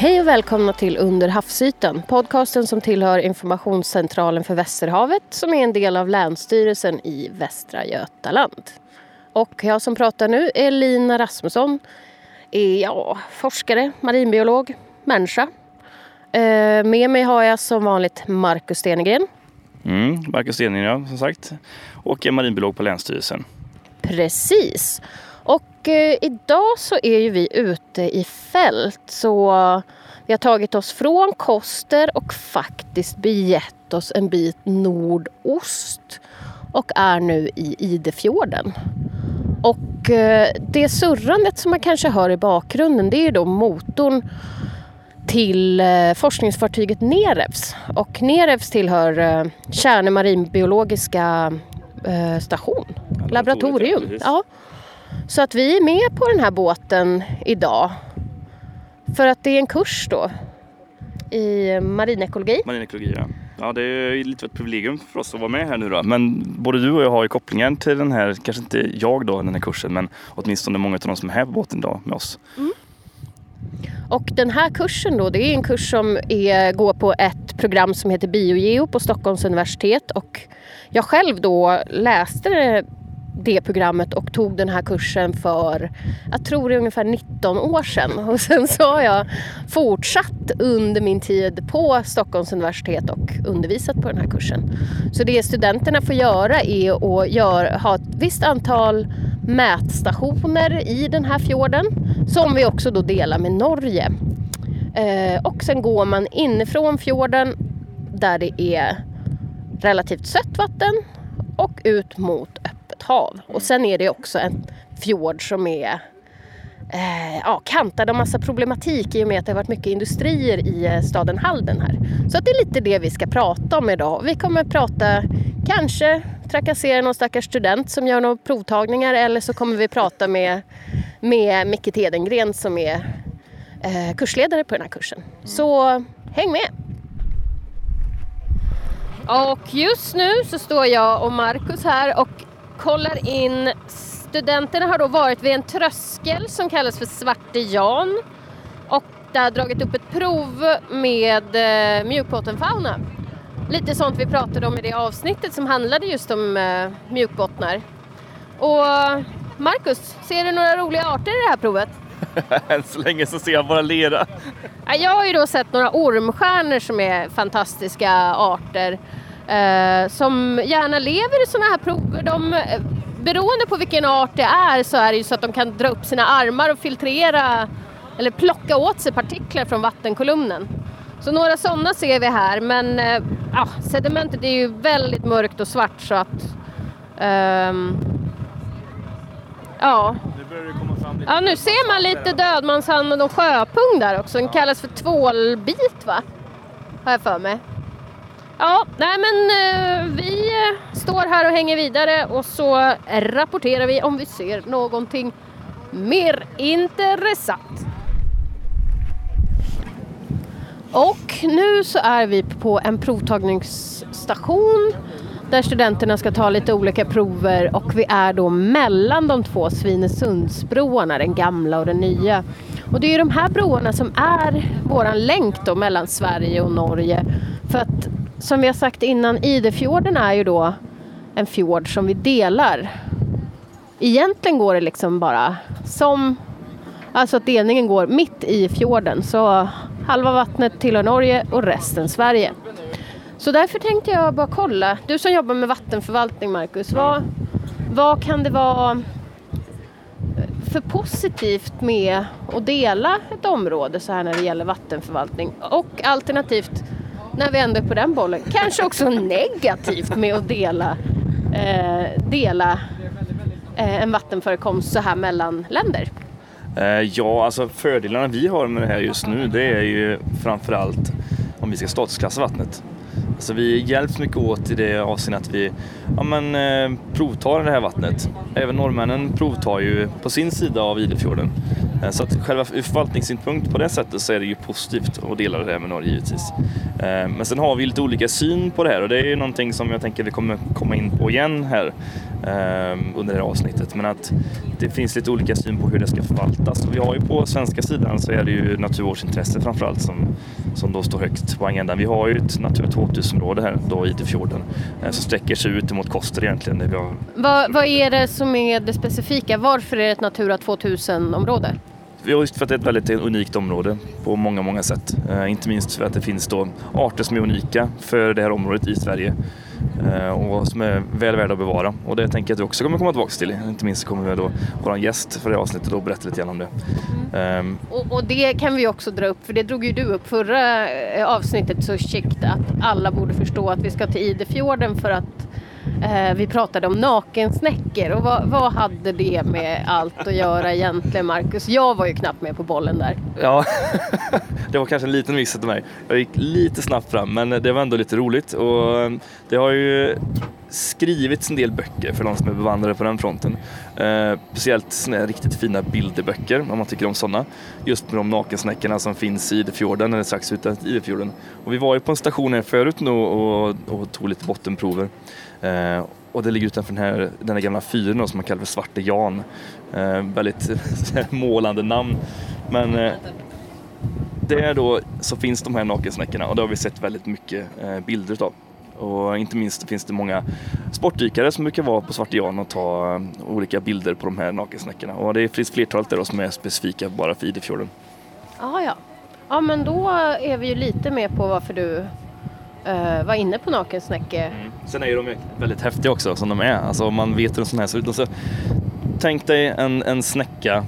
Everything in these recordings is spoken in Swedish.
Hej och välkomna till Under havsytan, podcasten som tillhör Informationscentralen för Västerhavet som är en del av Länsstyrelsen i Västra Götaland. Och jag som pratar nu är Lina Rasmusson, är ja, forskare, marinbiolog, människa. Eh, med mig har jag som vanligt Marcus Stenegren. Mm, Marcus Stenegren ja, som sagt. Och är marinbiolog på Länsstyrelsen. Precis. Och eh, idag så är ju vi ute i fält så vi har tagit oss från Koster och faktiskt begett oss en bit nordost och är nu i Idefjorden. Och eh, det surrandet som man kanske hör i bakgrunden det är då motorn till eh, forskningsfartyget Nerevs. Och Nerevs tillhör eh, Tjärnö marinbiologiska eh, station, laboratorium. Ja. Så att vi är med på den här båten idag. För att det är en kurs då i marinekologi. Marinekologi ja. Ja det är lite av ett privilegium för oss att vara med här nu då. Men både du och jag har ju kopplingen till den här, kanske inte jag då den här kursen men åtminstone många av de som är här på båten idag med oss. Mm. Och den här kursen då, det är en kurs som är, går på ett program som heter Biogeo på Stockholms universitet och jag själv då läste det programmet och tog den här kursen för, jag tror det är ungefär 19 år sedan. Och sen så har jag fortsatt under min tid på Stockholms universitet och undervisat på den här kursen. Så det studenterna får göra är att gör, ha ett visst antal mätstationer i den här fjorden som vi också då delar med Norge. Eh, och sen går man inifrån fjorden där det är relativt sött vatten och ut mot öppet hav. Och sen är det också en fjord som är eh, ja, kantad av massa problematik i och med att det har varit mycket industrier i eh, staden Halden här. Så att det är lite det vi ska prata om idag. Vi kommer prata, kanske trakassera någon stackars student som gör några provtagningar eller så kommer vi prata med, med Micke Tedengren som är eh, kursledare på den här kursen. Så häng med! Och just nu så står jag och Marcus här och kollar in Studenterna har då varit vid en tröskel som kallas för Svarte Jan och där dragit upp ett prov med eh, mjukbottenfauna. Lite sånt vi pratade om i det avsnittet som handlade just om eh, mjukbottnar. Och Marcus, ser du några roliga arter i det här provet? Än så länge så ser jag bara lera. jag har ju då sett några ormstjärnor som är fantastiska arter eh, som gärna lever i sådana här prover. De, eh, beroende på vilken art det är så är det ju så att de kan dra upp sina armar och filtrera eller plocka åt sig partiklar från vattenkolumnen. Så några sådana ser vi här men eh, ja, sedimentet är ju väldigt mörkt och svart så att um, ja. Ja, nu ser man lite dödmanshand och sjöpung där också. Den kallas för tvålbit va? Har jag för mig. Ja, nej men eh, vi eh, står här och hänger vidare och så rapporterar vi om vi ser någonting mer intressant. Och nu så är vi på en provtagningsstation där studenterna ska ta lite olika prover och vi är då mellan de två Svinesundsbroarna, den gamla och den nya. Och det är ju de här broarna som är våran länk då mellan Sverige och Norge. För att som vi har sagt innan, Idefjorden är ju då en fjord som vi delar. Egentligen går det liksom bara som, alltså att delningen går mitt i fjorden. Så halva vattnet tillhör Norge och resten Sverige. Så därför tänkte jag bara kolla, du som jobbar med vattenförvaltning Marcus, vad, vad kan det vara för positivt med att dela ett område så här när det gäller vattenförvaltning? Och alternativt, när vi ändå är på den bollen, kanske också negativt med att dela, eh, dela eh, en vattenförekomst så här mellan länder? Eh, ja, alltså fördelarna vi har med det här just nu det är ju framförallt om vi ska statusklassa vattnet. Alltså vi hjälps mycket åt i det avseendet att vi ja, men, eh, provtar det här vattnet. Även norrmännen provtar ju på sin sida av Idefjorden. Eh, så att själva ur förvaltningssynpunkt på det sättet så är det ju positivt att dela det här med Norge givetvis. Eh, men sen har vi lite olika syn på det här och det är ju någonting som jag tänker vi kommer komma in på igen här. Ehm, under det här avsnittet. Men att det finns lite olika syn på hur det ska förvaltas. och Vi har ju på svenska sidan så är det ju naturvårdsintresse framförallt som, som då står högt på agendan. Vi har ju ett Natura 2000-område här då i Idefjorden eh, som sträcker sig ut mot Koster egentligen. vi har... vad, vad är det som är det specifika? Varför är det ett Natura 2000-område? Just för att det är ett väldigt unikt område på många, många sätt. Eh, inte minst för att det finns då arter som är unika för det här området i Sverige eh, och som är väl värda att bevara. Och det tänker jag att vi också kommer komma tillbaka till. Inte minst kommer vi då en gäst för det här avsnittet och berätta lite grann om det. Mm. Um, och, och, det kan vi också dra upp, för det drog ju du upp förra eh, avsnittet så skikt att alla borde förstå att vi ska till Idefjorden för att Eh, vi pratade om nakensnäckor och vad, vad, hade det med allt att göra egentligen Marcus? Jag var ju knappt med på bollen där. Ja, det var kanske en liten miss av mig. Jag gick lite snabbt fram men det var ändå lite roligt och eh, det har ju skrivits en del böcker för de som är bevandrade på den fronten. Eh, speciellt såna riktigt fina bilderböcker om man tycker om sådana. Just med de nakensnäckorna som finns i Idefjorden eller strax utanför Idefjorden. Och vi var ju på en station här förut nu och, och tog lite bottenprover. Eh, och det ligger utanför den här, den här gamla fyren som man kallar för Svarte Jan. Eh, väldigt målande namn. Men eh, där då så finns de här nakensnäckorna och det har vi sett väldigt mycket eh, bilder utav. Och inte minst finns det många sportdykare som brukar vara på Svarte Jan och ta eh, olika bilder på de här nakensnäckorna. Och det finns flertalet där som är specifika bara för Idefjorden. Aha, ja, ja. men då är vi ju lite med på varför du uh, var inne på nakensnäcke. Mm. Sen är ju de väldigt häftiga också som de är. Alltså om man vet hur en sån här ser ut. Alltså, tänk dig en, en snäcka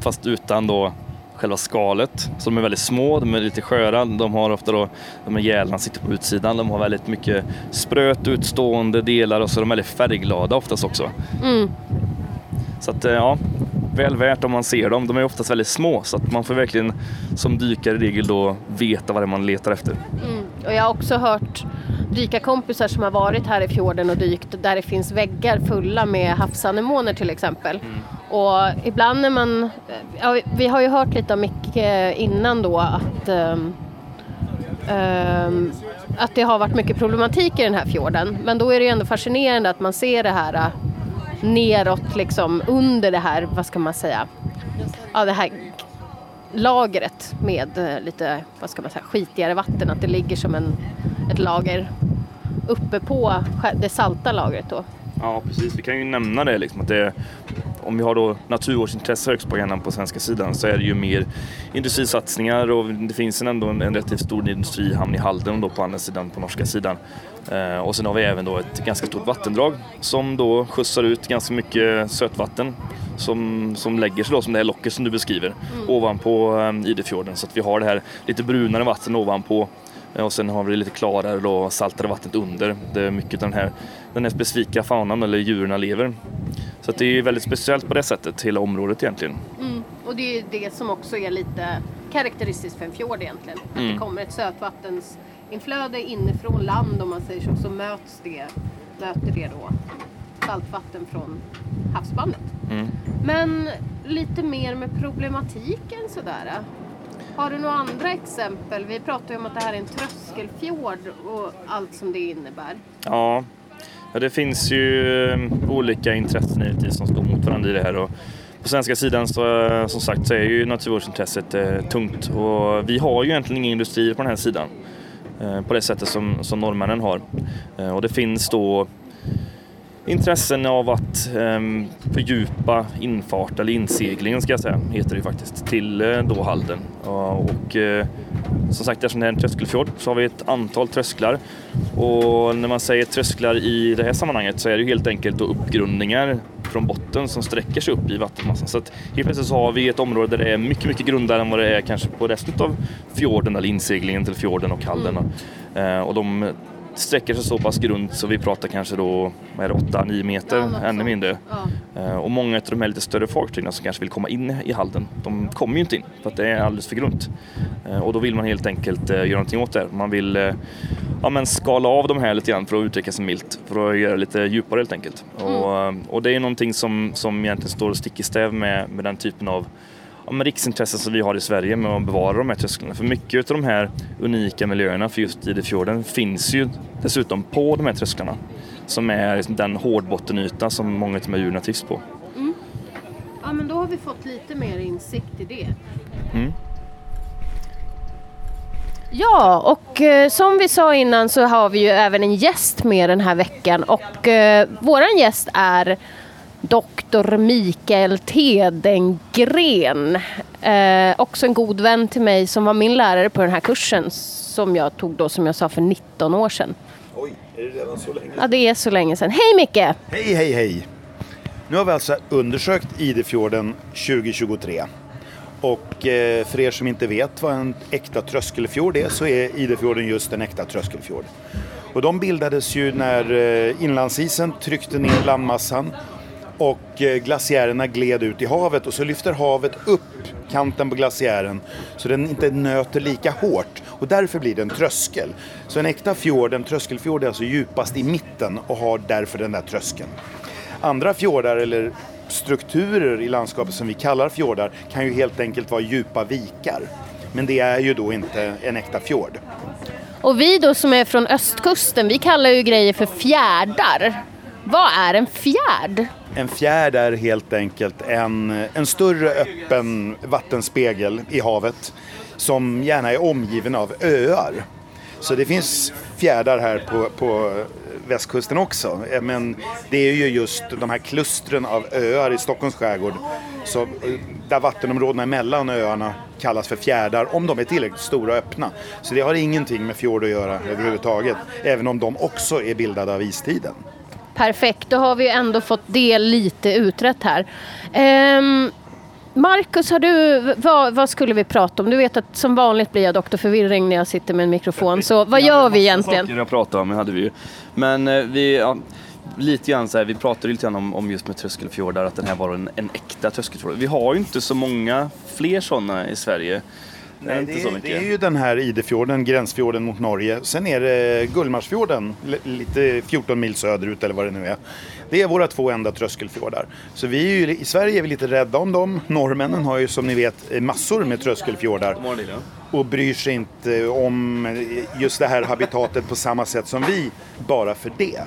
fast utan då själva skalet. Så de är väldigt små, de är lite sköra, de har ofta då, de här gälarna sitter på utsidan, de har väldigt mycket spröt utstående delar och så är de väldigt färgglada oftast också. Mm. Så att eh, ja, väl värt om man ser dem. De är oftast väldigt små så att man får verkligen som dykare i regel då veta vad det är man letar efter. Mm. Och jag har också hört dykarkompisar som har varit här i fjorden och dykt där det finns väggar fulla med havsanemoner till exempel. Mm. Och ibland när man, ja, vi har ju hört lite av Micke innan då att um, um, att det har varit mycket problematik i den här fjorden. Men då är det ju ändå fascinerande att man ser det här uh, neråt liksom under det här, vad ska man säga, ja det här lagret med eh, lite, vad ska man säga, skitigare vatten. Att det ligger som en, ett lager uppe på det salta lagret då. Ja precis, vi kan ju nämna det liksom att det om vi har då naturvårdsintresse högst på agendan på svenska sidan så är det ju mer industrisatsningar och det finns en ändå en, en relativt stor industrihamn i Halden då på andra sidan, på norska sidan. Eh, och sen har vi även då ett ganska stort vattendrag som då skjutsar ut ganska mycket sötvatten som, som lägger sig då som det här locket som du beskriver mm. ovanpå eh, Idefjorden så att vi har det här lite brunare vatten ovanpå och sen har vi lite klarare då saltare vattnet under där mycket av den här, den här specifika faunan eller djuren lever. Så det är väldigt speciellt på det sättet, hela området egentligen. Mm. Och det är det som också är lite karaktäristiskt för en fjord egentligen. Att mm. det kommer ett sötvattensinflöde inifrån land om man säger så, så möts det, möter det då saltvatten från havsbandet. Mm. Men lite mer med problematiken sådär. Har du några andra exempel? Vi pratar ju om att det här är en tröskelfjord och allt som det innebär. Ja, ja det finns ju eh, olika intressen som står mot varandra i det här. Och på svenska sidan så, eh, som sagt så är ju naturvårdsintresset eh, tungt och vi har ju egentligen inga industrier på den här sidan eh, på det sättet som, som norrmännen har. Eh, och det finns då intressen av att ehm, fördjupa infart eller inseglingen ska jag säga, heter det ju faktiskt, till eh, då Halden. och, och som sagt, eftersom det är en tröskelfjord så har vi ett antal trösklar. Och när man säger trösklar i det här sammanhanget så är det helt enkelt då uppgrundningar från botten som sträcker sig upp i vattenmassan. Så att helt plötsligt så har vi ett område där det är mycket, mycket grundare än vad det är kanske på resten av fjorden eller inseglingen till fjorden och Halden. Mm. och de sträcker sig så pass grunt så vi pratar kanske då 8-9 meter, ja, ännu mindre. Ja. Eh, och många av de här lite större fartygen som kanske vill komma in i Halden, de kommer ju inte in för att det är alldeles för grunt. Eh, och då vill man helt enkelt eh, göra någonting åt det. Man vill ja, men skala av de här lite grann för att uttrycka sig milt, för att göra det lite djupare helt enkelt. Mm. Och, och, det är någonting som, som egentligen står stick i stäv med, med den typen av ja, riksintressen som vi har i Sverige med att bevara de här trösklarna. För mycket av de här unika miljöerna för just Idefjorden finns ju dessutom på de här trösklarna. som är liksom den hårdbottenyta som många av de här djuren trivs på. Mm. Ja men då har vi fått lite mer insikt i det. Mm. Ja, och eh, som vi sa innan så har vi ju även en gäst med den här veckan och eh, våran gäst är Doktor Mikael Tedengren. Eh, också en god vän till mig som var min lärare på den här kursen som jag tog då som jag sa för 19 år sedan. Oj, är det redan så länge? Ja, det är så länge sedan. Hej Micke! Hej, hej, hej! Nu har vi alltså undersökt Idefjorden 2023. Och eh, för er som inte vet vad en äkta tröskelfjord är så är Idefjorden just en äkta tröskelfjord. Och de bildades ju när eh, inlandsisen tryckte ner landmassan och eh, glaciärerna gled ut i havet och så lyfter havet upp kanten på glaciären så den inte nöter lika hårt och därför blir det en tröskel. Så en äkta fjord, en tröskelfjord, är alltså djupast i mitten och har därför den där tröskeln. Andra fjordar eller strukturer i landskapet som vi kallar fjordar kan ju helt enkelt vara djupa vikar. Men det är ju då inte en äkta fjord. Och vi då som är från östkusten, vi kallar ju grejer för fjärdar. Vad är en fjärd? En fjärd är helt enkelt en, en större öppen vattenspegel i havet som gärna är omgiven av öar. Så det finns fjärdar här på, på västkusten också. Men det är ju just de här klustren av öar i Stockholms skärgård så, eh, där vattenområdena mellan öarna kallas för fjärdar om de är tillräckligt stora och öppna. Så det har ingenting med fjord att göra överhuvudtaget, även om de också är bildade av istiden. Perfekt, då har vi ändå fått det lite utrett här. Um, Marcus, har du, vad, vad, skulle vi prata om? Du vet att som vanligt blir jag doktor förvirring när jag sitter med en mikrofon. Så vad gör vi egentligen? saker att prata om, hade vi ju. Men eh, vi, ja, lite grann så här, vi pratade lite grann om, om just med tröskelfjordar, att den här var en, en äkta tröskelfjord. Vi har ju inte så många fler sådana i Sverige. Nej, det, är, det är ju den här Idefjorden, gränsfjorden mot Norge. Sen är det Gullmarsfjorden, lite 14 mil söderut eller vad det nu är. Det är våra två enda tröskelfjordar. Så vi ju, i Sverige är vi lite rädda om dem. Norrmännen har ju som ni vet massor med tröskelfjordar. Och bryr sig inte om just det här habitatet på samma sätt som vi, bara för det.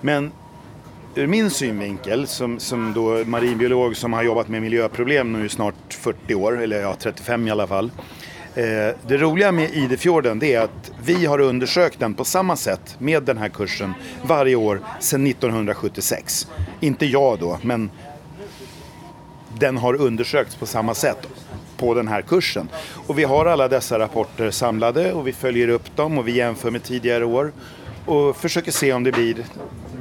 Men ur min synvinkel som, som då marinbiolog som har jobbat med miljöproblem nu i snart 40 år, eller ja 35 i alla fall. Eh, det roliga med Idefjorden det är att vi har undersökt den på samma sätt med den här kursen varje år sedan 1976. Inte jag då, men den har undersökts på samma sätt på den här kursen. Och vi har alla dessa rapporter samlade och vi följer upp dem och vi jämför med tidigare år och försöker se om det blir,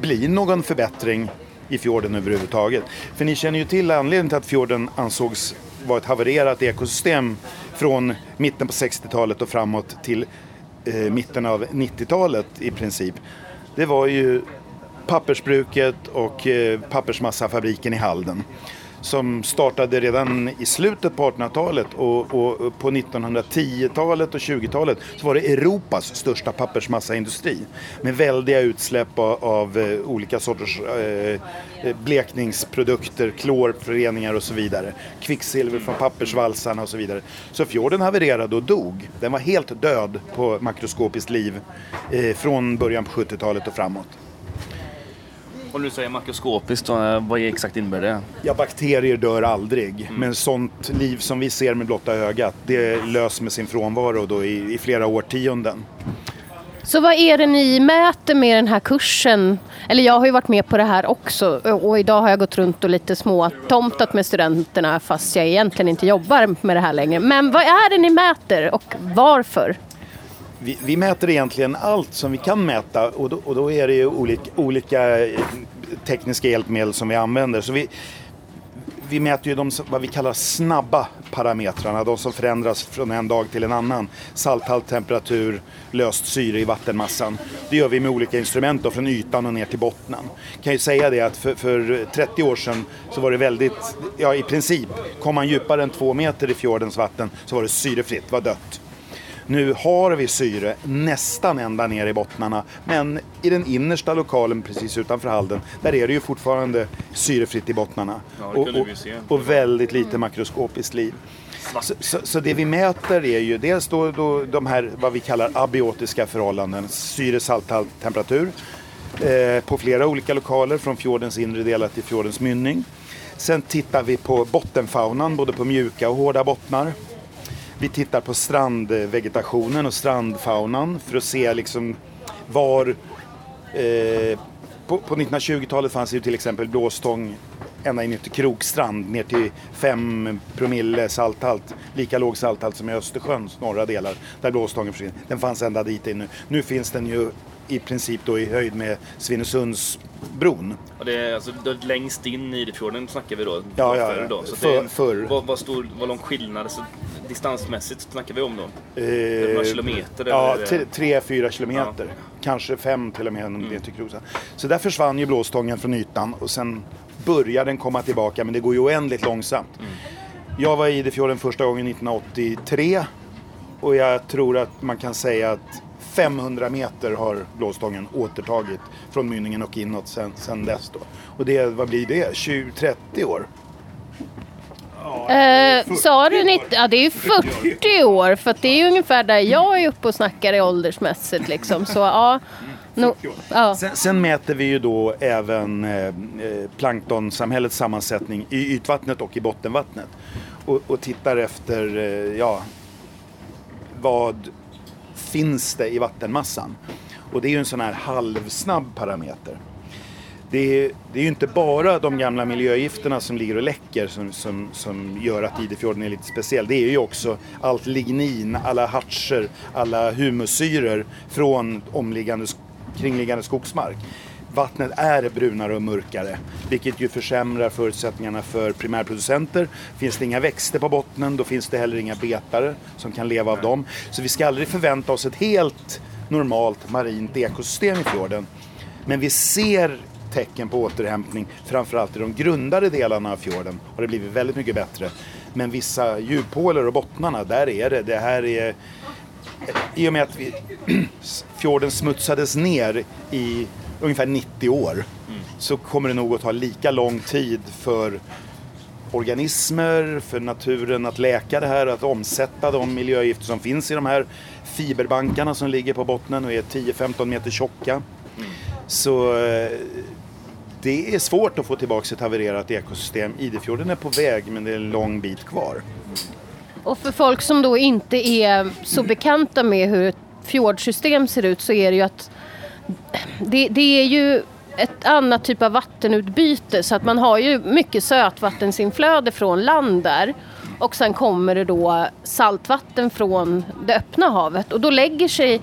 bli någon förbättring i fjorden överhuvudtaget. För ni känner ju till anledningen till att fjorden ansågs vara ett havererat ekosystem från mitten på 60-talet och framåt till eh, mitten av 90-talet i princip. Det var ju pappersbruket och eh, pappersmassafabriken i Halden som startade redan i slutet på 1800-talet och, och, på 1910-talet och 20-talet så var det Europas största pappersmassaindustri med väldiga utsläpp av, av eh, olika sorters eh, eh, blekningsprodukter, klorföreningar och så vidare. Kvicksilver från pappersvalsarna och så vidare. Så fjorden havererade och dog. Den var helt död på makroskopiskt liv eh, från början på 70-talet och framåt. Om du säger makroskopiskt, vad exakt innebär det? Ja, bakterier dör aldrig. Mm. Men sånt liv som vi ser med blotta ögat, det löser med sin frånvaro då i, i flera årtionden. Så vad är det ni mäter med den här kursen? Eller jag har ju varit med på det här också och idag har jag gått runt och lite småtomtat med studenterna fast jag egentligen inte jobbar med det här längre. Men vad är det ni mäter och varför? Vi, vi, mäter egentligen allt som vi kan mäta och då, och då är det ju olika, olika, tekniska hjälpmedel som vi använder. Så vi, vi mäter ju de vad vi kallar snabba parametrarna, de som förändras från en dag till en annan. Salthalt, temperatur, löst syre i vattenmassan. Det gör vi med olika instrument då, från ytan och ner till bottnen. Jag kan ju säga det att för, för 30 år sedan så var det väldigt, ja i princip, kom man djupare än två meter i fjordens vatten så var det syrefritt, var dött. Nu har vi syre nästan ända ner i bottnarna men i den innersta lokalen precis utanför Halden där är det ju fortfarande syrefritt i bottnarna. Ja, och, och, och, väldigt lite makroskopiskt liv. Så, så, så, det vi mäter är ju dels då, då de här vad vi kallar abiotiska förhållanden, syre, salthalt, temperatur. eh, på flera olika lokaler från fjordens inre delar till fjordens mynning. Sen tittar vi på bottenfaunan, både på mjuka och hårda bottnar. Vi tittar på strandvegetationen och strandfaunan för att se liksom var... Eh, på, på 1920-talet fanns det ju till exempel blåstång ända in till Krokstrand ner till 5 promille salthalt. Lika låg salthalt som i Östersjöns norra delar där blåstången försvinner. Den fanns ända dit in nu. Nu finns den ju i princip då i höjd med Svinesundsbron. Och det är alltså längst in i Idefjorden snackar vi då? Ja, ja, förr då. Så för, det förr. Vad, vad, stor, vad lång skillnad så distansmässigt snackar vi om då? Eh, några kilometer? Ja, tre, fyra kilometer. Ja. Kanske fem till och med mm. ner till Krosan. Så där försvann ju blåstången från ytan och sen börjar den komma tillbaka men det går ju oändligt långsamt. Mm. Jag var i Idefjorden första gången 1983 och jag tror att man kan säga att 500 meter har blåstången återtagit från mynningen och inåt sen, sen dess. Då. Och det, vad blir det? 20-30 år? Eh, sa du 90? Ja, det är ju 40 år för det är ju ungefär där jag är uppe och snackar i åldersmässigt liksom. Så ja. No, ja. Sen, sen, mäter vi ju då även eh, eh, planktonsamhällets sammansättning i ytvattnet och i bottenvattnet. Och, och tittar efter, eh, ja, vad finns det i vattenmassan? Och det är ju en sån här halvsnabb parameter. Det är, det är ju inte bara de gamla miljögifterna som ligger och läcker som, som, som gör att Idefjorden är lite speciell. Det är ju också allt lignin, alla hartser, alla humussyror från omliggande, kringliggande skogsmark. Vattnet är brunare och mörkare, vilket ju försämrar förutsättningarna för primärproducenter. Finns det inga växter på bottnen, då finns det heller inga betare som kan leva av dem. Så vi ska aldrig förvänta oss ett helt normalt marint ekosystem i fjorden. Men vi ser tecken på återhämtning, framförallt i de grundare delarna av fjorden har det blivit väldigt mycket bättre. Men vissa djuphålor och bottnarna, där är det, det här är i och med att vi, fjorden smutsades ner i ungefär 90 år mm. så kommer det nog att ta lika lång tid för organismer, för naturen att läka det här, att omsätta de miljögifter som finns i de här fiberbankarna som ligger på bottnen och är 10-15 meter tjocka. Mm. Så eh, det är svårt att få tillbaka ett havererat ekosystem. Idefjorden är på väg men det är en lång bit kvar. Och för folk som då inte är så bekanta med hur ett fjordsystem ser ut så är det ju att det, det är ju ett annat typ av vattenutbyte så att man har ju mycket sötvattensinflöde från land där och sen kommer det då saltvatten från det öppna havet. Och då lägger sig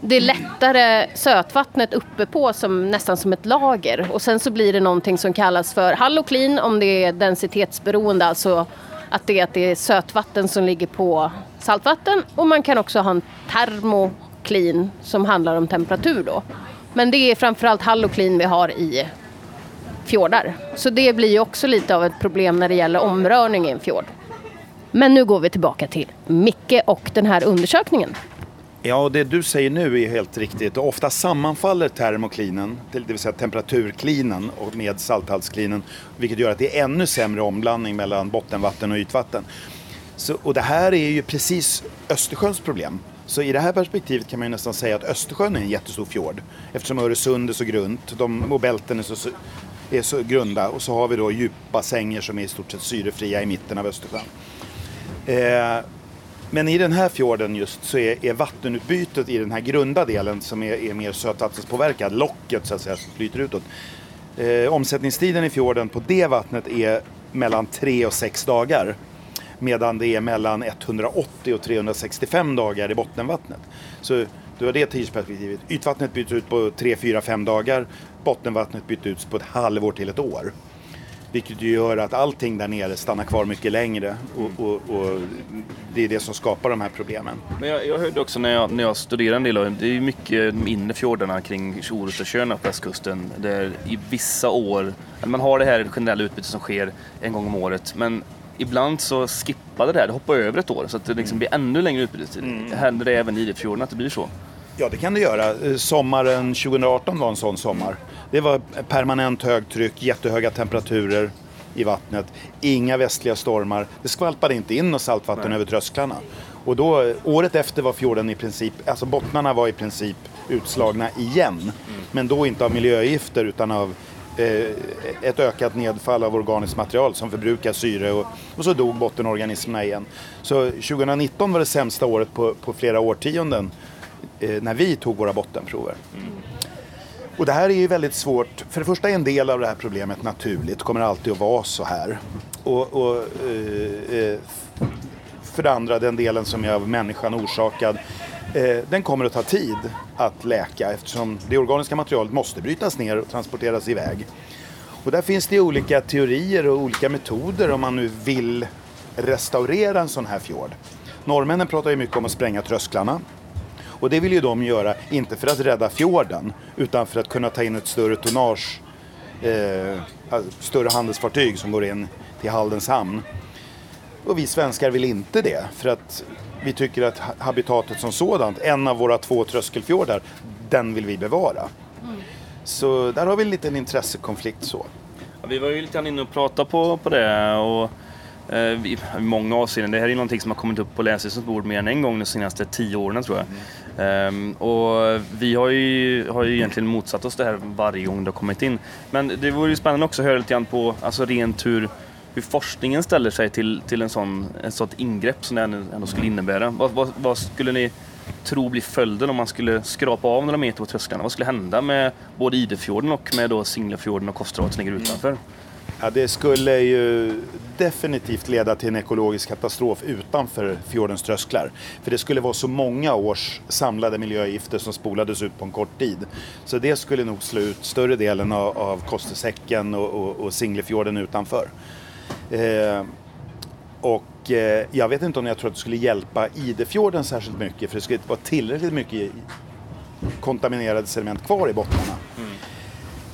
det lättare sötvattnet uppe på som nästan som ett lager. Och sen så blir det någonting som kallas för halloklin om det är densitetsberoende, alltså att det, att det är sötvatten som ligger på saltvatten. Och man kan också ha en termoklin som handlar om temperatur då. Men det är framförallt halloklin vi har i fjordar. Så det blir ju också lite av ett problem när det gäller omrörning i en fjord. Men nu går vi tillbaka till Micke och den här undersökningen. Ja, och det du säger nu är helt riktigt. Ofta sammanfaller termoklinen, det vill säga temperaturklinen, med salthaltsklinen. Vilket gör att det är ännu sämre omblandning mellan bottenvatten och ytvatten. Så, och det här är ju precis Östersjöns problem. Så i det här perspektivet kan man ju nästan säga att Östersjön är en jättestor fjord. Eftersom Öresund är så grunt de, och bälten är så, är så grunda. Och så har vi då djupa sänger som är i stort sett syrefria i mitten av Östersjön. Eh, men i den här fjorden just så är, är, vattenutbytet i den här grunda delen som är, är mer sötvattenspåverkad, locket så att säga, som flyter utåt. Eh, omsättningstiden i fjorden på det vattnet är mellan tre och sex dagar. Medan det är mellan 180 och 365 dagar i bottenvattnet. Så du har det tidsperspektivet. Ytvattnet byts ut på 3, 4, 5 dagar. Bottenvattnet byts ut på ett halvår till ett år. Vilket gör att allting där nere stannar kvar mycket längre och, och, och det är det som skapar de här problemen. Men jag, jag hörde också när jag, när jag studerade en del av det, är mycket de inre fjordarna kring Orust och på västkusten där i vissa år, man har det här generella utbytet som sker en gång om året men ibland så skippade det här, det hoppar över ett år så att det liksom blir ännu längre utbyte. Mm. Händer det även i Idefjorden att det blir så? Ja, det kan det göra. Eh, sommaren 2018 var en sån sommar. Det var permanent högtryck, jättehöga temperaturer i vattnet, inga västliga stormar. Det skvalpade inte in något saltvatten Nej. över trösklarna. Och då, året efter var fjorden i princip, alltså bottnarna var i princip utslagna igen. Mm. Men då inte av miljögifter utan av ett ökat nedfall av organiskt material som förbrukar syre och, och så dog bottenorganismerna igen. Så 2019 var det sämsta året på, på flera årtionden eh, när vi tog våra bottenprover. Mm. Och det här är ju väldigt svårt. För det första är en del av det här problemet naturligt, kommer alltid att vara så här. Och, och eh, eh, för det andra, den delen som är av människan orsakad, eh, Eh, den kommer att ta tid att läka eftersom det organiska materialet måste brytas ner och transporteras iväg. Och där finns det olika teorier och olika metoder om man nu vill restaurera en sån här fjord. Norrmännen pratar ju mycket om att spränga trösklarna. Och det vill ju de göra, inte för att rädda fjorden, utan för att kunna ta in ett större tonnage, eh, alltså större handelsfartyg som går in till Haldens hamn. Och vi svenskar vill inte det, för att vi tycker att habitatet som sådant, en av våra två tröskelfjordar, den vill vi bevara. Mm. Så där har vi en liten intressekonflikt så. Ja, vi var ju lite grann inne och pratade på, på det och eh, i många avseenden. Det här är ju någonting som har kommit upp på länsstyrelsens bord mer än en gång de senaste tio åren tror jag. Mm. Um, och vi har ju, har ju egentligen motsatt oss det här varje gång det har kommit in. Men det vore ju spännande också att höra lite grann på alltså rent hur hur forskningen ställer sig till, till en sån, ett sånt ingrepp som det ändå skulle innebära. Vad, vad, vad, skulle ni tro blir följden om man skulle skrapa av några meter på trösklarna? Vad skulle hända med både Idefjorden och med då Singlefjorden och Kosterhavet som ligger utanför? Ja, det skulle ju definitivt leda till en ekologisk katastrof utanför fjordens trösklar. För det skulle vara så många års samlade miljögifter som spolades ut på en kort tid. Så det skulle nog slå ut större delen av, av Kostersäcken och, och, och Singlefjorden utanför. Eh, och eh, jag vet inte om jag tror att det skulle hjälpa Idefjorden särskilt mycket för det skulle inte vara tillräckligt mycket kontaminerade sediment kvar i bottnarna. Mm.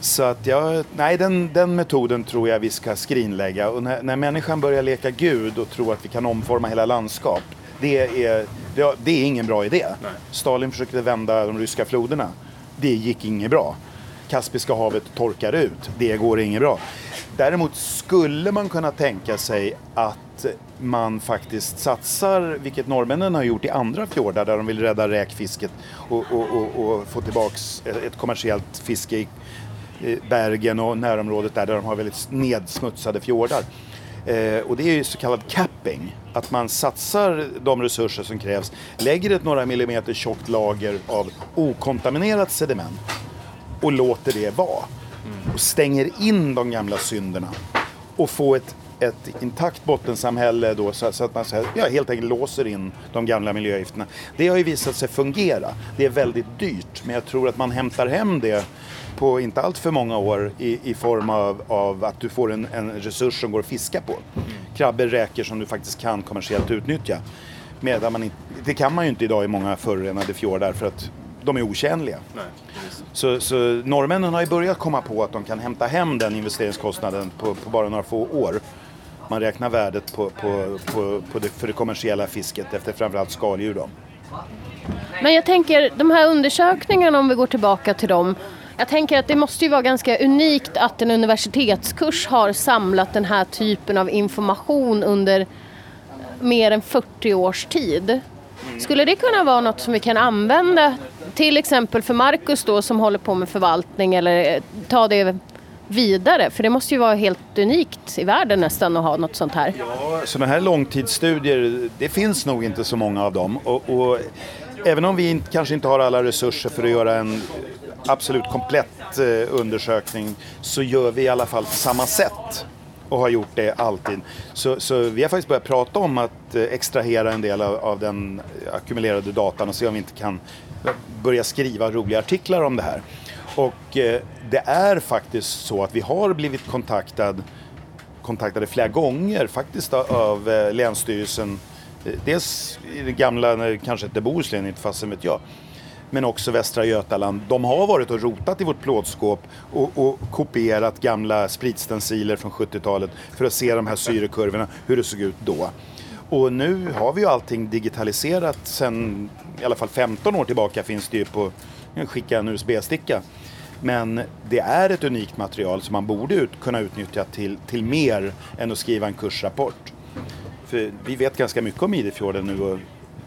Så att jag, nej den, den metoden tror jag vi ska skrinlägga. Och när, när människan börjar leka Gud och tror att vi kan omforma hela landskap, det är, det, är ingen bra idé. Nej. Stalin försökte vända de ryska floderna. Det gick inget bra. Kaspiska havet torkar ut. Det går inget bra. Däremot skulle man kunna tänka sig att man faktiskt satsar, vilket norrmännen har gjort i andra fjordar där de vill rädda räkfisket och, och, och, och få tillbaks ett kommersiellt fiske i Bergen och närområdet där, där de har väldigt nedsmutsade fjordar. Eh, och det är ju så kallad capping, att man satsar de resurser som krävs, lägger ett några millimeter tjockt lager av okontaminerat sediment och låter det vara och stänger in de gamla synderna och får ett, ett intakt bottensamhälle då så, så att man så ja, helt enkelt låser in de gamla miljögifterna. Det har ju visat sig fungera. Det är väldigt dyrt men jag tror att man hämtar hem det på inte allt för många år i, i form av, av att du får en, en resurs som går att fiska på. Krabbor, räkor som du faktiskt kan kommersiellt utnyttja. Medan man inte, det kan man ju inte idag i många förorenade fjordar för att de är otjänliga. Nej, så, så norrmännen har ju börjat komma på att de kan hämta hem den investeringskostnaden på, på bara några få år. Man räknar värdet på, på, på, på det, för det kommersiella fisket efter framförallt skaldjur. Då. Men jag tänker, de här undersökningarna om vi går tillbaka till dem. Jag tänker att det måste ju vara ganska unikt att en universitetskurs har samlat den här typen av information under mer än 40 års tid. Mm. Skulle det kunna vara något som vi kan använda till exempel för Marcus då som håller på med förvaltning eller eh, ta det vidare? För det måste ju vara helt unikt i världen nästan att ha något sånt här. Ja, sådana här långtidsstudier, det finns nog inte så många av dem. Och, och även om vi kanske inte har alla resurser för att göra en absolut komplett eh, undersökning så gör vi i alla fall på samma sätt och har gjort det alltid. Så, så vi har faktiskt börjat prata om att eh, extrahera en del av, av den ackumulerade datan och se om vi inte kan börja skriva roliga artiklar om det här. Och eh, det är faktiskt så att vi har blivit kontaktad, kontaktade flera gånger faktiskt av eh, Länsstyrelsen. Eh, dels i det gamla, kanske inte Bohuslän, inte fasen vet jag men också Västra Götaland. De har varit och rotat i vårt plåtskåp och, och kopierat gamla spritstensiler från 70-talet för att se de här syrekurvorna, hur det såg ut då. Och nu har vi ju allting digitaliserat sen i alla fall 15 år tillbaka finns det ju på, skicka en USB-sticka. Men det är ett unikt material som man borde ut, kunna utnyttja till, till mer än att skriva en kursrapport. För vi vet ganska mycket om Idefjorden nu och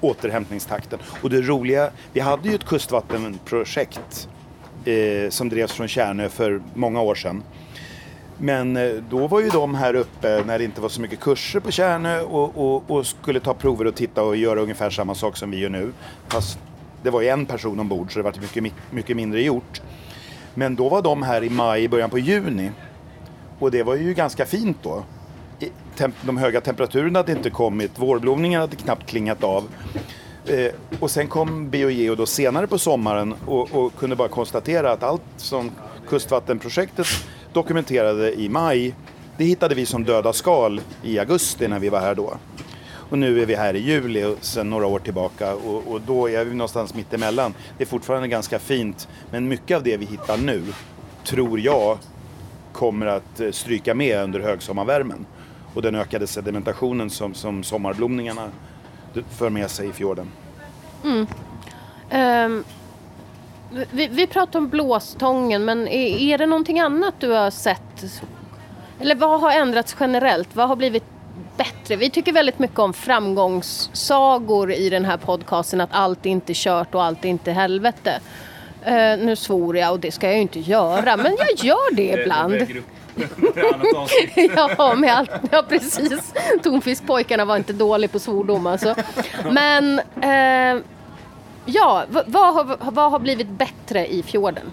återhämtningstakten. Och det roliga, vi hade ju ett kustvattenprojekt eh, som drevs från Kärnö för många år sedan. Men eh, då var ju de här uppe när det inte var så mycket kurser på Kärnö och, och, och, skulle ta prover och titta och göra ungefär samma sak som vi gör nu. Fast det var ju en person ombord så det var mycket, mycket mindre gjort. Men då var de här i maj, början på juni. Och det var ju ganska fint då. De höga temperaturerna hade inte kommit, vårblomningen hade knappt klingat av. Eh, och sen kom BioGeo då senare på sommaren och, och, kunde bara konstatera att allt som kustvattenprojektet dokumenterade i maj, det hittade vi som döda skal i augusti när vi var här då. Och nu är vi här i juli och sen några år tillbaka och, och då är vi någonstans mitt emellan. Det är fortfarande ganska fint men mycket av det vi hittar nu tror jag kommer att eh, stryka med under högsommarvärmen och den ökade sedimentationen som, som sommarblomningarna för med sig i fjorden. Mm. Um, vi, vi pratar om blåstången men är, är det någonting annat du har sett? Eller vad har ändrats generellt? Vad har blivit bättre? Vi tycker väldigt mycket om framgångssagor i den här podcasten. Att allt är inte kört och allt är inte helvete. Uh, nu svor jag och det ska jag ju inte göra men jag gör det ibland. ja, med allt, ja, precis. Tonfiskpojkarna var inte dåliga på svordom alltså. Men eh, ja, vad har, vad har blivit bättre i fjorden?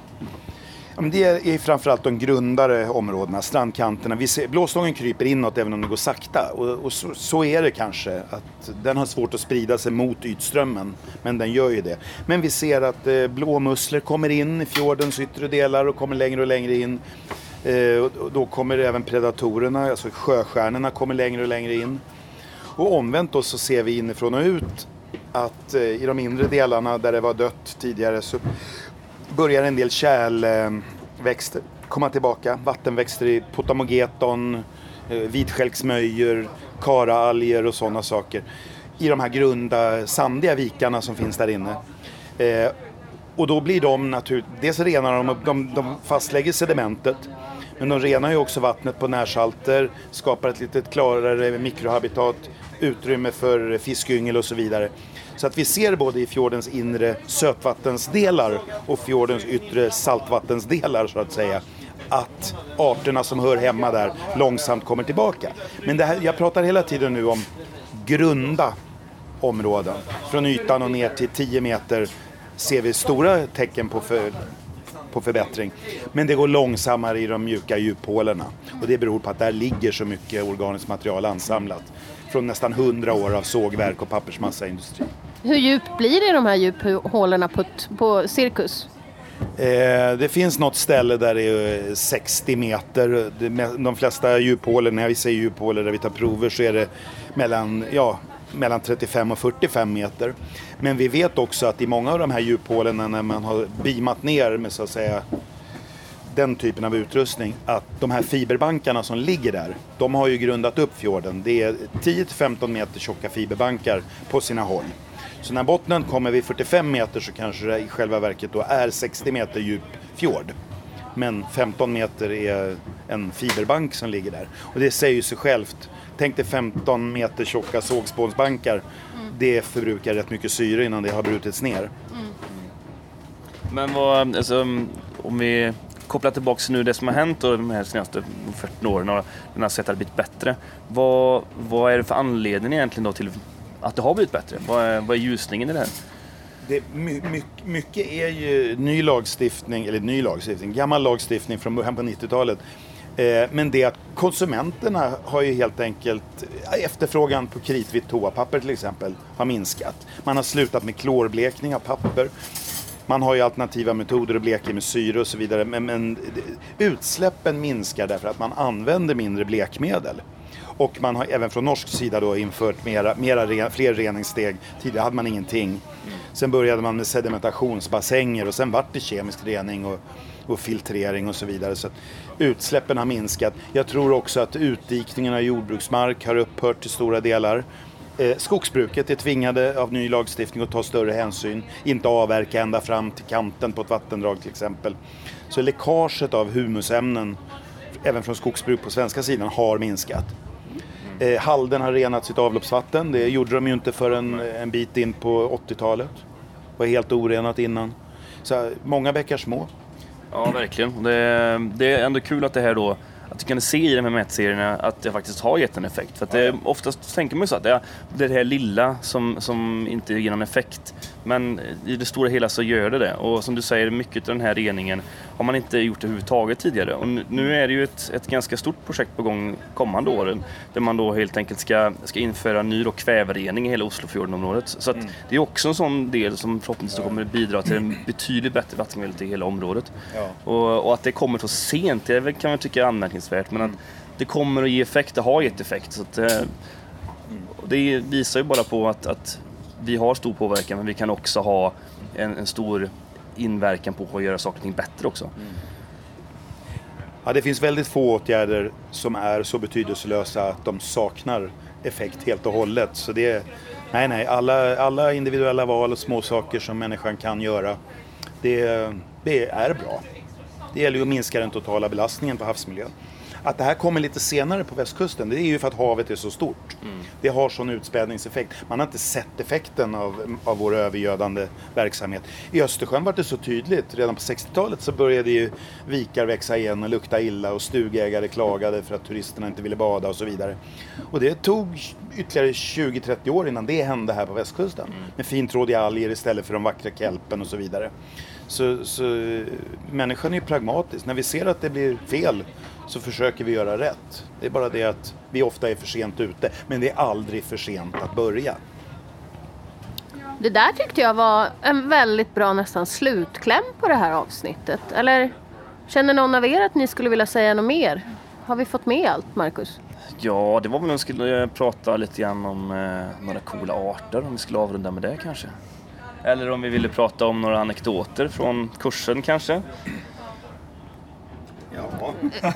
det är framförallt de grundare områdena, strandkanterna. Vi ser, blåstången kryper inåt även om det går sakta. Och, och så, så, är det kanske. Att den har svårt att sprida sig mot ytströmmen. Men den gör ju det. Men vi ser att eh, blåmusslor kommer in i fjordens yttre delar och kommer längre och längre in. Eh, och då kommer även predatorerna, alltså sjöstjärnorna kommer längre och längre in. Och omvänt då så ser vi inifrån och ut att eh, i de inre delarna där det var dött tidigare så börjar en del kärlväxter komma tillbaka. Vattenväxter i potamogeton, eh, vitskälksmöjor, karaalger och sådana saker. I de här grunda sandiga vikarna som finns där inne. Eh, och då blir de naturligt, dels renar de, de, de fastlägger sedimentet men de renar ju också vattnet på närsalter, skapar ett lite klarare mikrohabitat, utrymme för fiskyngel och så vidare. Så att vi ser både i fjordens inre sötvattensdelar och fjordens yttre saltvattensdelar så att säga att arterna som hör hemma där långsamt kommer tillbaka. Men det här, jag pratar hela tiden nu om grunda områden. Från ytan och ner till 10 meter ser vi stora tecken på, för, på förbättring. Men det går långsammare i de mjuka djuphålorna. Och det beror på att där ligger så mycket organiskt material ansamlat. Från nästan 100 år av sågverk och pappersmassaindustri. Hur djupt blir det i de här djuphålorna på, på cirkus? Eh, det finns något ställe där det är 60 meter. De flesta djuphålor, när vi säger djuphålor där vi tar prover så är det mellan, ja, mellan 35 och 45 meter. Men vi vet också att i många av de här djuphålen när man har beamat ner med så att säga den typen av utrustning att de här fiberbankarna som ligger där, de har ju grundat upp fjorden. Det är 10-15 meter tjocka fiberbankar på sina håll. Så när bottnen kommer vid 45 meter så kanske det i själva verket då är 60 meter djup fjord. Men 15 meter är en fiberbank som ligger där. Och det säger ju sig självt. Tänk dig 15 meter tjocka sågspånsbankar. Mm. Det förbrukar rätt mycket syre innan det har brutits ner. Mm. Men vad, alltså, om vi kopplar tillbaka nu det som har hänt då, de här senaste 40 åren och den har sett att det blivit bättre. Vad, vad är det för anledning egentligen då till att det har blivit bättre? Vad är, vad är ljusningen i det här? Det, my, my, mycket är ju ny lagstiftning, eller ny lagstiftning, gammal lagstiftning från början på 90-talet. Eh, men det att konsumenterna har ju helt enkelt, eh, efterfrågan på kritvitt toapapper till exempel, har minskat. Man har slutat med klorblekning av papper. Man har ju alternativa metoder att bleka med syre och så vidare. Men, men utsläppen minskar därför att man använder mindre blekmedel. Och man har även från norsk sida då infört mera, mera fler reningssteg. Tidigare hade man ingenting. Sen började man med sedimentationsbassänger och sen vart det kemisk rening och, och filtrering och så vidare. Så utsläppen har minskat. Jag tror också att utdikningen av jordbruksmark har upphört till stora delar. Eh, skogsbruket är tvingade av ny lagstiftning att ta större hänsyn, inte avverka ända fram till kanten på ett vattendrag till exempel. Så läckaget av humusämnen, även från skogsbruk på svenska sidan, har minskat. Eh, Halden har renat sitt avloppsvatten. Det gjorde de ju inte förrän eh, en bit in på 80-talet. Det var helt orenat innan. Så eh, många bäckar små. Ja, verkligen. Det, det är ändå kul att det här då att vi kan se i de här mätserierna att det faktiskt har gett en effekt. För att det, oftast tänker man ju så att det är det här lilla som, som inte ger någon effekt. Men i det stora hela så gör det det. Och som du säger, mycket av den här reningen har man inte gjort överhuvudtaget tidigare. Och nu är det ju ett, ett ganska stort projekt på gång kommande åren där man då helt enkelt ska, ska införa ny då kväverening i hela Oslofjordenområdet. Så mm. det är också en sån del som förhoppningsvis kommer att bidra till en betydligt bättre vattenkvalitet i hela området. Ja. Och, och, att det kommer så sent, det kan man tycka är anmärkningsvärt. Men att det kommer att ge effekt, det har gett effekt. Så att, eh, det visar ju bara på att, att vi har stor påverkan men vi kan också ha en, en stor inverkan på att göra saker och ting bättre också. Mm. Ja, det finns väldigt få åtgärder som är så betydelselösa att de saknar effekt helt och hållet. Så det är, nej, nej, alla, alla individuella val och små saker som människan kan göra, det, det är bra. Det gäller ju att minska den totala belastningen på havsmiljön. Att det här kommer lite senare på västkusten, det är ju för att havet är så stort. Mm. Det har sån utspädningseffekt. Man har inte sett effekten av, av vår övergödande verksamhet. I Östersjön var det så tydligt. Redan på 60-talet så började ju vikar växa igen och lukta illa och stugägare klagade för att turisterna inte ville bada och så vidare. Och det tog ytterligare 20-30 år innan det hände här på västkusten. Mm. Med fintrådiga alger istället för de vackra kelpen och så vidare. Så, så människan är ju pragmatisk. När vi ser att det blir fel så försöker vi göra rätt. Det är bara det att vi ofta är för sent ute. Men det är aldrig för sent att börja. Det där tyckte jag var en väldigt bra nästan slutkläm på det här avsnittet. Eller känner någon av er att ni skulle vilja säga något mer? Har vi fått med allt, Marcus? Ja, det var väl om vi skulle prata lite grann om eh, några coola arter, om vi skulle avrunda med det kanske. Eller om vi ville prata om några anekdoter från kursen kanske. Ja,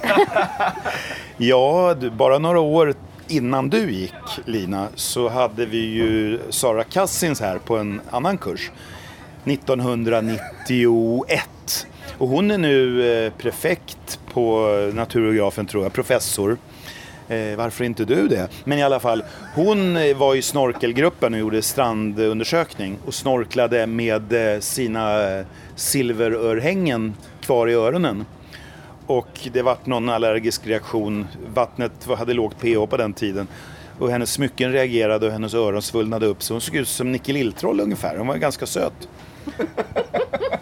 ja bara några år innan du gick Lina så hade vi ju Sara Cassins här på en annan kurs. 1991. Och hon är nu eh, prefekt på naturgeografen tror jag, professor. Eh, varför inte du det? Men i alla fall, hon eh, var i snorkelgruppen och gjorde strandundersökning och snorklade med eh, sina eh, silverörhängen kvar i öronen. Och det vart någon allergisk reaktion. Vattnet hade lågt pH på den tiden. Och hennes smycken reagerade och hennes öron svullnade upp. Så hon såg ut som Nicke Lilltroll ungefär. Hon var ganska söt.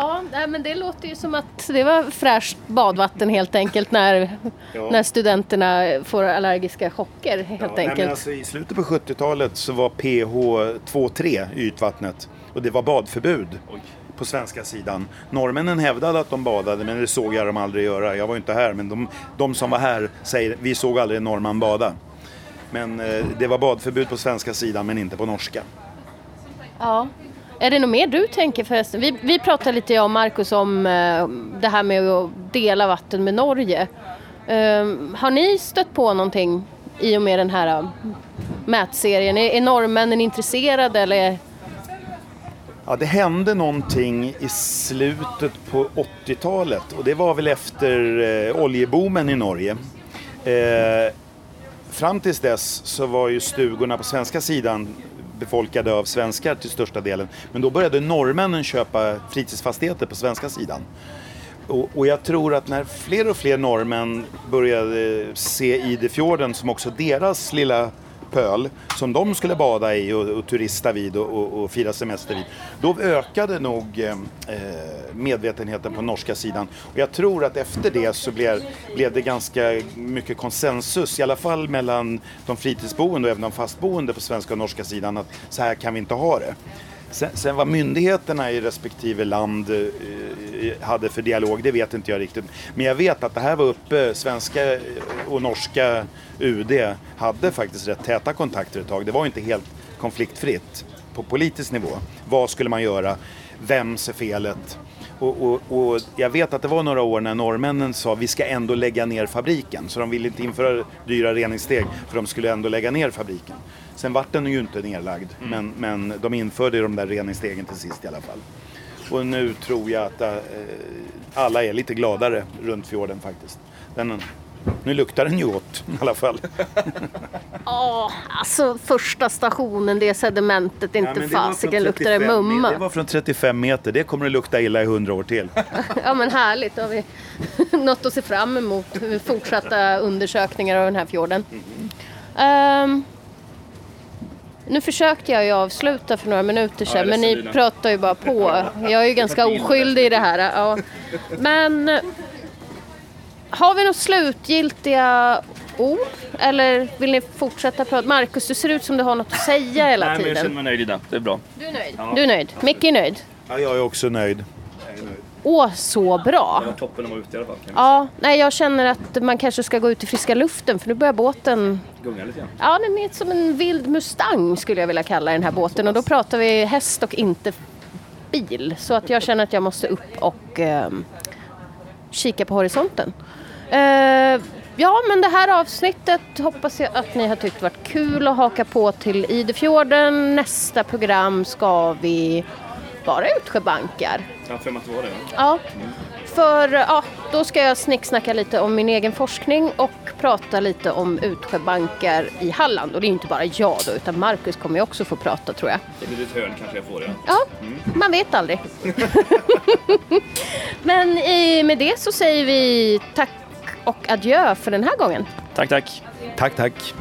Ja, men det låter ju som att det var fräscht badvatten helt enkelt när, ja. när studenterna får allergiska chocker helt ja, enkelt. Nej, alltså, I slutet på 70-talet så var pH 2,3 i ytvattnet och det var badförbud. Oj på svenska sidan. Norrmännen hävdade att de badade men det såg jag dem aldrig göra. Jag var inte här men de, de som var här säger vi såg aldrig en norrman bada. Men eh, det var badförbud på svenska sidan men inte på norska. Ja. Är det något mer du tänker förresten? Vi, vi pratade lite jag och Markus om eh, det här med att dela vatten med Norge. Ehm, har ni stött på någonting i och med den här eh, mätserien? Är, är norrmännen intresserade eller Ja, det hände någonting i slutet på 80-talet och det var väl efter eh, oljeboomen i Norge. Eh, fram tills dess så var ju stugorna på svenska sidan befolkade av svenskar till största delen. Men då började norrmännen köpa fritidsfastigheter på svenska sidan. Och, och, jag tror att när fler och fler norrmän började se Idefjorden som också deras lilla pöl som de skulle bada i och, och turista vid och, och, och, fira semester vid. Då ökade nog eh, eh, medvetenheten på norska sidan. Och jag tror att efter det så blev, blev det ganska mycket konsensus, i alla fall mellan de fritidsboende och även de fastboende på svenska och norska sidan, att så här kan vi inte ha det. Sen, sen vad myndigheterna i respektive land eh, hade för dialog, det vet inte jag riktigt. Men jag vet att det här var uppe, svenska eh, och norska UD hade faktiskt rätt täta kontakter ett tag. Det var inte helt konfliktfritt på politisk nivå. Vad skulle man göra? Vems är felet? Och, och, och, jag vet att det var några år när norrmännen sa vi ska ändå lägga ner fabriken. Så de ville inte införa dyra reningssteg för de skulle ändå lägga ner fabriken. Sen vart den ju inte nerlagd mm. men, men de införde de där reningsstegen till sist i alla fall. Och nu tror jag att äh, alla är lite gladare runt fjorden faktiskt. Den, Nu luktar den ju gott i alla fall. Ja, alltså första stationen, det sedimentet, inte fasiken luktar det mumma. Det var från 35 meter, det kommer att lukta illa i 100 år till. ja men härligt, då har vi något att se fram emot, fortsatta undersökningar av den här fjorden. Um, nu försökte jag ju avsluta för några minuter sedan, ja, men ni pratar ju bara på. Jag är ju ganska oskyldig i det här. Ja. Men har vi några slutgiltiga ord? Eller vill ni fortsätta prata? Marcus, du ser ut som du har något att säga hela Nej, tiden. Men jag känner mig nöjd idag. Det är bra. Du är nöjd? Ja. Du är nöjd. Micke är nöjd? Ja, jag är också nöjd. Åh, så bra! Det var toppen att vara ute i alla fall. Ja, nej, jag känner att man kanske ska gå ut i friska luften för nu börjar båten... Gunga lite grann? Ja, den är som en vild Mustang skulle jag vilja kalla den här båten och då pratar vi häst och inte bil. Så att jag känner att jag måste upp och eh, kika på horisonten. Eh, ja, men det här avsnittet hoppas jag att ni har tyckt varit kul att haka på till Idefjorden. Nästa program ska vi vara utsjöbankar. Ja, för att det var det. Ja. Mm. För ja, då ska jag snicksnacka lite om min egen forskning och prata lite om utsjöbankar i Halland. Och det är inte bara jag då, utan Marcus kommer ju också få prata tror jag. Det blir ett hörn kanske jag får, ja. Ja, mm. man vet aldrig. Men med det så säger vi tack och adjö för den här gången. Tack, tack. Tack, tack.